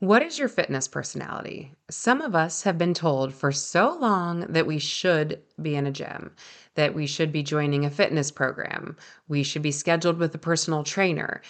What is your fitness personality? Some of us have been told for so long that we should be in a gym, that we should be joining a fitness program, we should be scheduled with a personal trainer,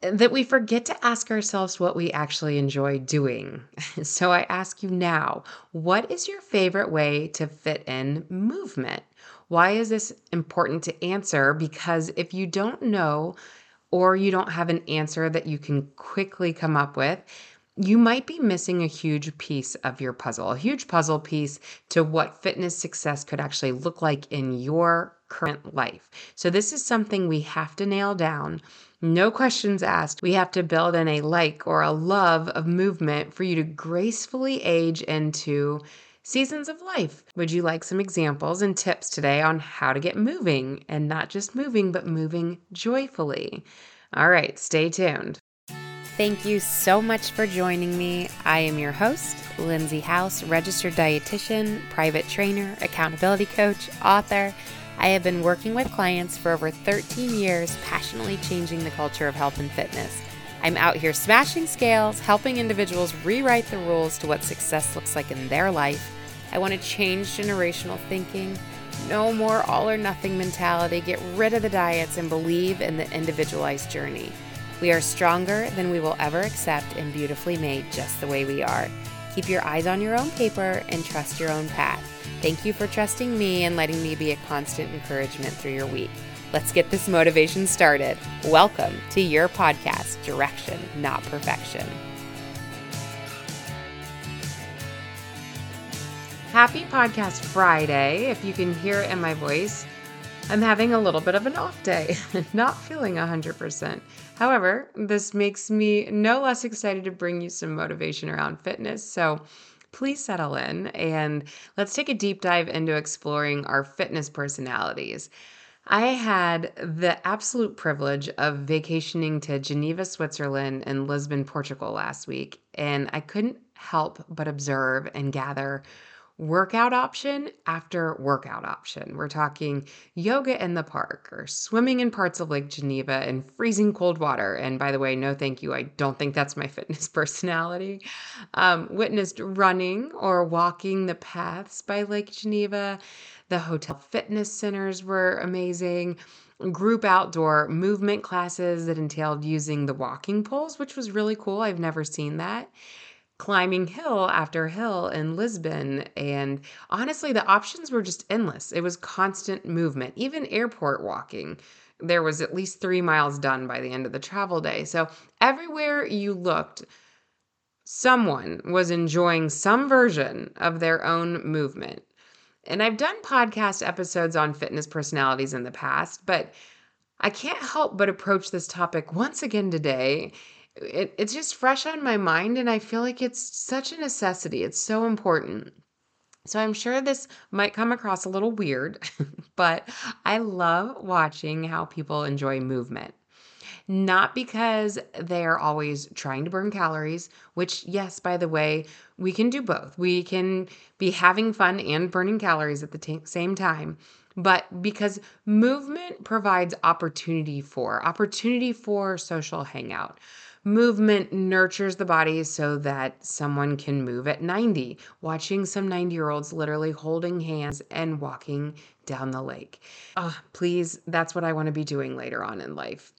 that we forget to ask ourselves what we actually enjoy doing. So I ask you now what is your favorite way to fit in movement? Why is this important to answer? Because if you don't know, or you don't have an answer that you can quickly come up with, you might be missing a huge piece of your puzzle, a huge puzzle piece to what fitness success could actually look like in your current life. So, this is something we have to nail down. No questions asked. We have to build in a like or a love of movement for you to gracefully age into seasons of life. Would you like some examples and tips today on how to get moving and not just moving, but moving joyfully? All right, stay tuned. Thank you so much for joining me. I am your host, Lindsey House, registered dietitian, private trainer, accountability coach, author. I have been working with clients for over 13 years, passionately changing the culture of health and fitness. I'm out here smashing scales, helping individuals rewrite the rules to what success looks like in their life. I want to change generational thinking. No more all or nothing mentality. Get rid of the diets and believe in the individualized journey. We are stronger than we will ever accept and beautifully made just the way we are. Keep your eyes on your own paper and trust your own path. Thank you for trusting me and letting me be a constant encouragement through your week. Let's get this motivation started. Welcome to your podcast, Direction, Not Perfection. Happy Podcast Friday. If you can hear it in my voice, I'm having a little bit of an off day, not feeling 100%. However, this makes me no less excited to bring you some motivation around fitness. So please settle in and let's take a deep dive into exploring our fitness personalities. I had the absolute privilege of vacationing to Geneva, Switzerland, and Lisbon, Portugal last week, and I couldn't help but observe and gather workout option after workout option. We're talking yoga in the park or swimming in parts of Lake Geneva in freezing cold water. And by the way, no thank you. I don't think that's my fitness personality. Um, witnessed running or walking the paths by Lake Geneva. The hotel fitness centers were amazing group outdoor movement classes that entailed using the walking poles, which was really cool. I've never seen that climbing hill after hill in Lisbon. And honestly, the options were just endless. It was constant movement, even airport walking. There was at least three miles done by the end of the travel day. So everywhere you looked, someone was enjoying some version of their own movement. And I've done podcast episodes on fitness personalities in the past, but I can't help but approach this topic once again today it, it's just fresh on my mind and I feel like it's such a necessity. It's so important. So I'm sure this might come across a little weird, but I love watching how people enjoy movement. Not because they are always trying to burn calories, which, yes, by the way, we can do both. We can be having fun and burning calories at the t- same time but because movement provides opportunity for opportunity for social hangout Movement nurtures the body so that someone can move at 90, watching some 90 year olds literally holding hands and walking down the lake. Oh, please, that's what I want to be doing later on in life.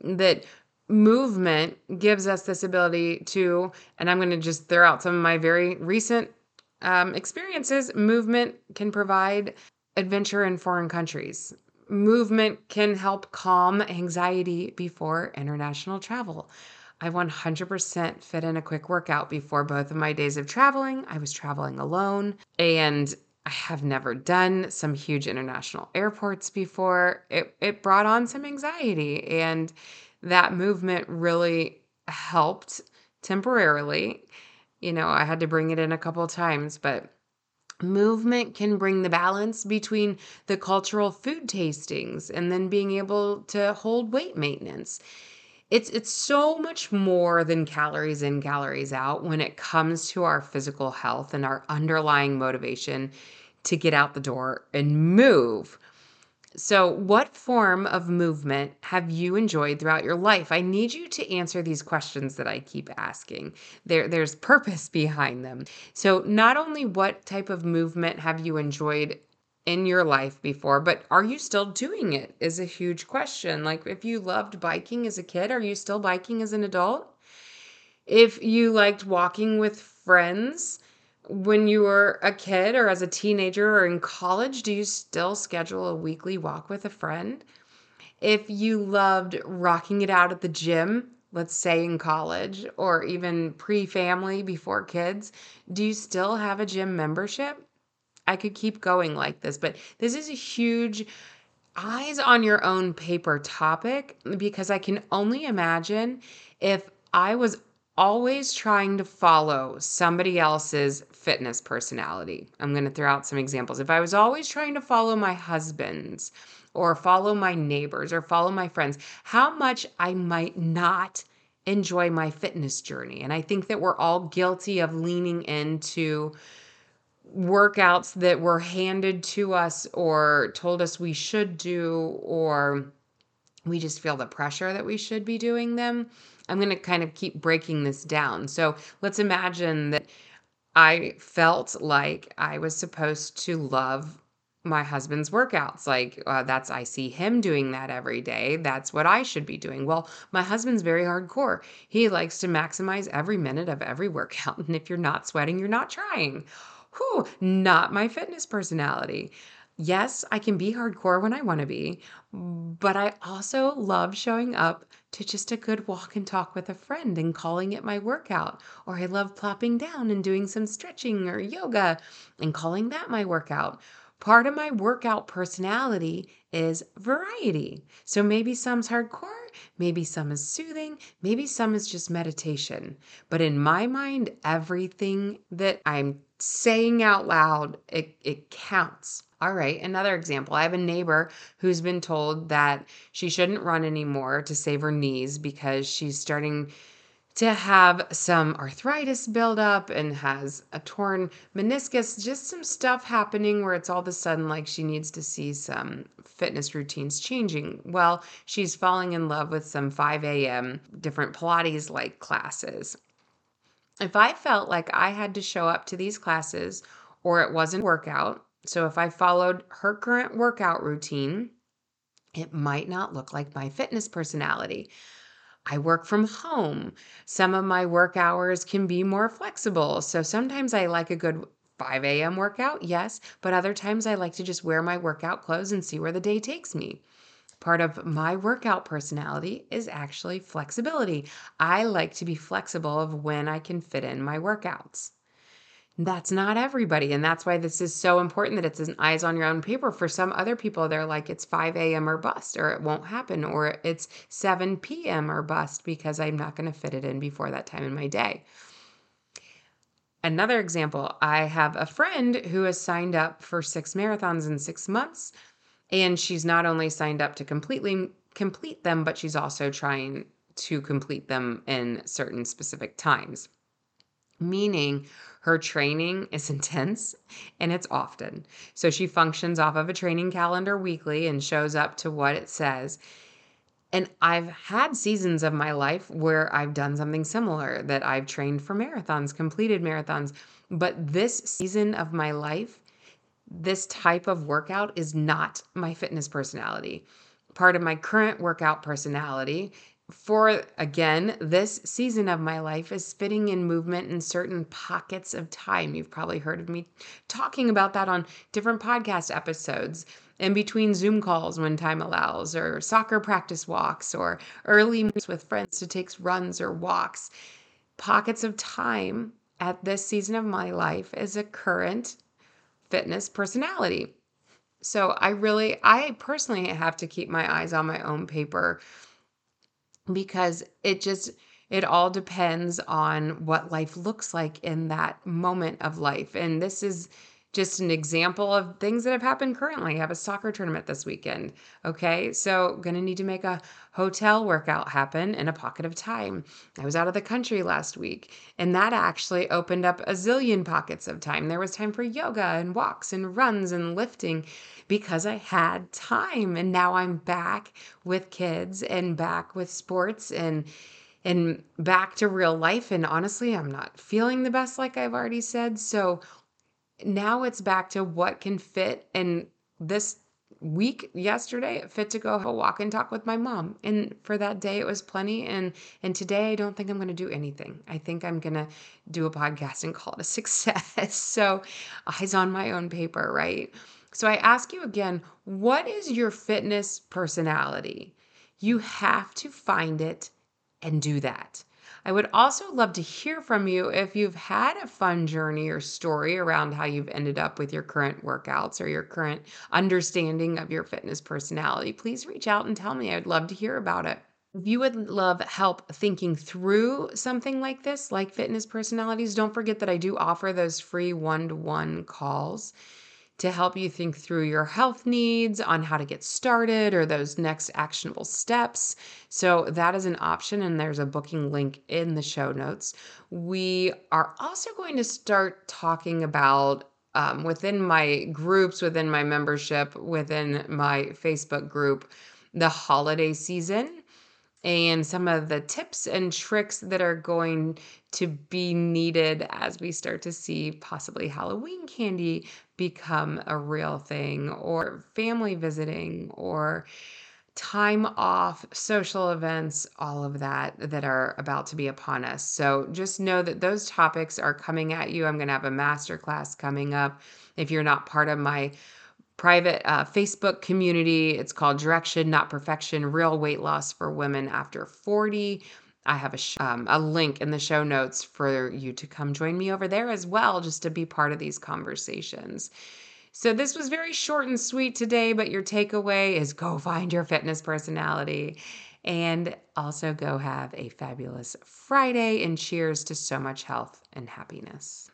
That movement gives us this ability to, and I'm going to just throw out some of my very recent um, experiences. Movement can provide adventure in foreign countries. Movement can help calm anxiety before international travel. I 100% fit in a quick workout before both of my days of traveling. I was traveling alone and I have never done some huge international airports before. It it brought on some anxiety and that movement really helped temporarily. You know, I had to bring it in a couple times, but movement can bring the balance between the cultural food tastings and then being able to hold weight maintenance it's it's so much more than calories in calories out when it comes to our physical health and our underlying motivation to get out the door and move So, what form of movement have you enjoyed throughout your life? I need you to answer these questions that I keep asking. There, there's purpose behind them. So, not only what type of movement have you enjoyed in your life before, but are you still doing it? Is a huge question. Like, if you loved biking as a kid, are you still biking as an adult? If you liked walking with friends, when you were a kid or as a teenager or in college, do you still schedule a weekly walk with a friend? If you loved rocking it out at the gym, let's say in college or even pre family before kids, do you still have a gym membership? I could keep going like this, but this is a huge eyes on your own paper topic because I can only imagine if I was always trying to follow somebody else's fitness personality. I'm going to throw out some examples. If I was always trying to follow my husband's or follow my neighbors or follow my friends, how much I might not enjoy my fitness journey. And I think that we're all guilty of leaning into workouts that were handed to us or told us we should do or we just feel the pressure that we should be doing them. I'm going to kind of keep breaking this down. So let's imagine that I felt like I was supposed to love my husband's workouts. Like, uh, that's, I see him doing that every day. That's what I should be doing. Well, my husband's very hardcore. He likes to maximize every minute of every workout. And if you're not sweating, you're not trying. Whew, not my fitness personality. Yes, I can be hardcore when I want to be, but I also love showing up to just a good walk and talk with a friend and calling it my workout. Or I love plopping down and doing some stretching or yoga and calling that my workout. Part of my workout personality is variety. So maybe some's hardcore, maybe some is soothing, maybe some is just meditation. But in my mind, everything that I'm saying out loud, it, it counts. All right, another example. I have a neighbor who's been told that she shouldn't run anymore to save her knees because she's starting to have some arthritis build up and has a torn meniscus, just some stuff happening where it's all of a sudden like she needs to see some fitness routines changing. Well, she's falling in love with some 5 a.m. different Pilates like classes. If I felt like I had to show up to these classes or it wasn't workout, so if I followed her current workout routine, it might not look like my fitness personality. I work from home. Some of my work hours can be more flexible. So sometimes I like a good 5 a.m. workout, yes, but other times I like to just wear my workout clothes and see where the day takes me. Part of my workout personality is actually flexibility. I like to be flexible of when I can fit in my workouts. That's not everybody. And that's why this is so important that it's an eyes on your own paper. For some other people, they're like, it's 5 a.m. or bust, or it won't happen, or it's 7 p.m. or bust because I'm not going to fit it in before that time in my day. Another example I have a friend who has signed up for six marathons in six months. And she's not only signed up to completely complete them, but she's also trying to complete them in certain specific times meaning her training is intense and it's often. So she functions off of a training calendar weekly and shows up to what it says. And I've had seasons of my life where I've done something similar that I've trained for marathons, completed marathons. But this season of my life, this type of workout is not my fitness personality. Part of my current workout personality for again, this season of my life is fitting in movement in certain pockets of time. You've probably heard of me talking about that on different podcast episodes in between Zoom calls when time allows, or soccer practice walks, or early meets with friends to take runs or walks. Pockets of time at this season of my life is a current fitness personality. So I really, I personally have to keep my eyes on my own paper because it just it all depends on what life looks like in that moment of life and this is just an example of things that have happened currently. I have a soccer tournament this weekend. Okay. So, going to need to make a hotel workout happen in a pocket of time. I was out of the country last week, and that actually opened up a zillion pockets of time. There was time for yoga and walks and runs and lifting because I had time. And now I'm back with kids and back with sports and and back to real life and honestly I'm not feeling the best like I've already said so now it's back to what can fit. And this week yesterday it fit to go have a walk and talk with my mom. And for that day it was plenty. And and today i don't think i'm going to do anything. I think i'm going to do a podcast and call it a success. So eyes on my own paper right? So i ask you again what is your fitness personality? You have to find it and do that I would also love to hear from you if you've had a fun journey or story around how you've ended up with your current workouts or your current understanding of your fitness personality. Please reach out and tell me. I'd love to hear about it. If you would love help thinking through something like this, like fitness personalities, don't forget that I do offer those free one to one calls to help you think through your health needs on how to get started or those next actionable steps. So, that is an option, and there's a booking link in the show notes. We are also going to start talking about um, within my groups, within my membership, within my Facebook group, the holiday season and some of the tips and tricks that are going to be needed as we start to see possibly Halloween candy become a real thing, or family visiting, or time off, social events, all of that that are about to be upon us. So just know that those topics are coming at you. I'm going to have a masterclass coming up. If you're not part of my private uh, Facebook community. It's called Direction, Not Perfection Real Weight Loss for Women After 40. I have a, sh- um, a link in the show notes for you to come join me over there as well, just to be part of these conversations. So, this was very short and sweet today, but your takeaway is go find your fitness personality and also go have a fabulous Friday and cheers to so much health and happiness.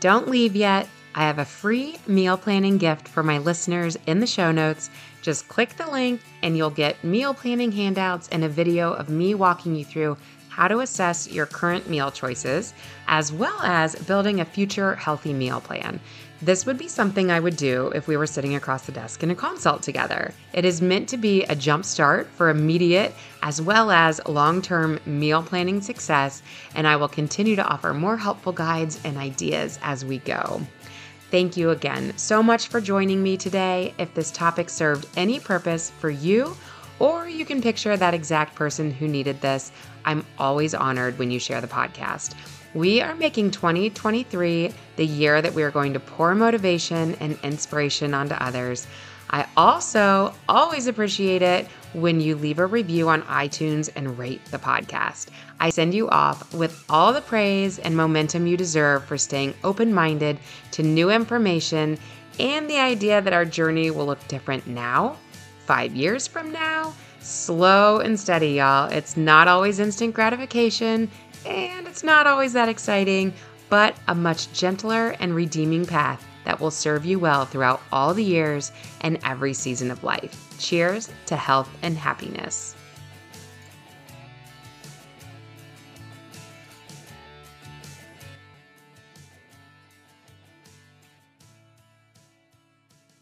Don't leave yet. I have a free meal planning gift for my listeners in the show notes. Just click the link and you'll get meal planning handouts and a video of me walking you through how to assess your current meal choices, as well as building a future healthy meal plan. This would be something I would do if we were sitting across the desk in a consult together. It is meant to be a jump start for immediate as well as long term meal planning success, and I will continue to offer more helpful guides and ideas as we go. Thank you again so much for joining me today. If this topic served any purpose for you, or you can picture that exact person who needed this, I'm always honored when you share the podcast. We are making 2023 the year that we are going to pour motivation and inspiration onto others. I also always appreciate it when you leave a review on iTunes and rate the podcast. I send you off with all the praise and momentum you deserve for staying open minded to new information and the idea that our journey will look different now, five years from now. Slow and steady, y'all. It's not always instant gratification, and it's not always that exciting, but a much gentler and redeeming path that will serve you well throughout all the years and every season of life. Cheers to health and happiness.